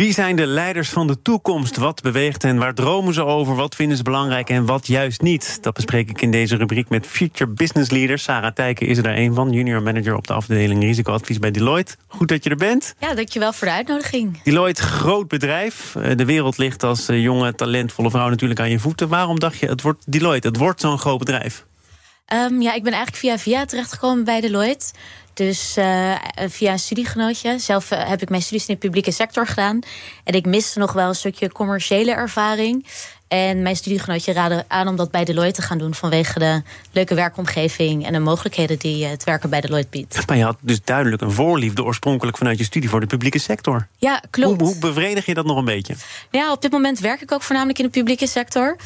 Wie zijn de leiders van de toekomst? Wat beweegt hen? Waar dromen ze over? Wat vinden ze belangrijk en wat juist niet? Dat bespreek ik in deze rubriek met Future Business Leaders. Sarah Tijken is er daar een van, junior manager op de afdeling risicoadvies bij Deloitte. Goed dat je er bent. Ja, dankjewel voor de uitnodiging. Deloitte, groot bedrijf. Eh, de wereld ligt als eh, jonge, talentvolle vrouw natuurlijk aan je voeten. Waarom dacht je, het wordt Deloitte, het wordt zo'n groot bedrijf? Um, ja, ik ben eigenlijk via via terechtgekomen bij Deloitte. Dus uh, via een studiegenootje. Zelf uh, heb ik mijn studies in de publieke sector gedaan. En ik miste nog wel een stukje commerciële ervaring. En mijn studiegenootje raadde aan om dat bij Deloitte te gaan doen... vanwege de leuke werkomgeving en de mogelijkheden die het werken bij Deloitte biedt. Maar je had dus duidelijk een voorliefde oorspronkelijk vanuit je studie voor de publieke sector. Ja, klopt. Hoe, hoe bevredig je dat nog een beetje? Ja, op dit moment werk ik ook voornamelijk in de publieke sector.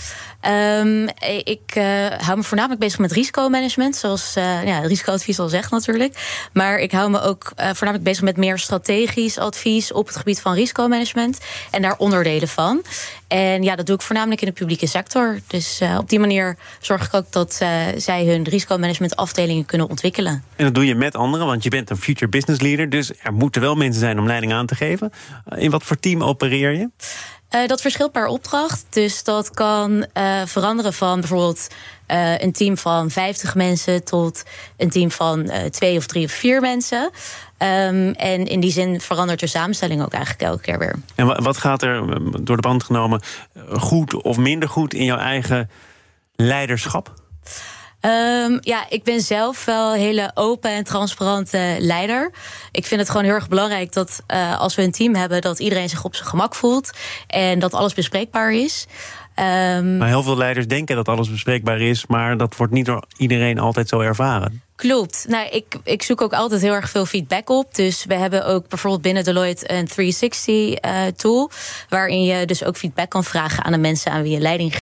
Um, ik uh, hou me voornamelijk bezig met risicomanagement, zoals uh, ja, risicoadvies al zegt natuurlijk. Maar ik hou me ook uh, voornamelijk bezig met meer strategisch advies op het gebied van risicomanagement en daar onderdelen van. En ja, dat doe ik voornamelijk in de publieke sector. Dus op die manier zorg ik ook dat zij hun risicomanagement afdelingen kunnen ontwikkelen. En dat doe je met anderen, want je bent een future business leader. Dus er moeten wel mensen zijn om leiding aan te geven. In wat voor team opereer je? Uh, dat verschilt per opdracht. Dus dat kan uh, veranderen van bijvoorbeeld uh, een team van 50 mensen tot een team van twee of drie of vier mensen. Um, en in die zin verandert de samenstelling ook eigenlijk elke keer weer. En wat gaat er door de band genomen goed of minder goed in jouw eigen leiderschap? Um, ja, ik ben zelf wel een hele open en transparante leider. Ik vind het gewoon heel erg belangrijk dat uh, als we een team hebben, dat iedereen zich op zijn gemak voelt en dat alles bespreekbaar is. Um, maar heel veel leiders denken dat alles bespreekbaar is, maar dat wordt niet door iedereen altijd zo ervaren. Klopt. Nou, ik, ik zoek ook altijd heel erg veel feedback op. Dus we hebben ook bijvoorbeeld binnen Deloitte een 360-tool... Uh, waarin je dus ook feedback kan vragen aan de mensen aan wie je leiding geeft.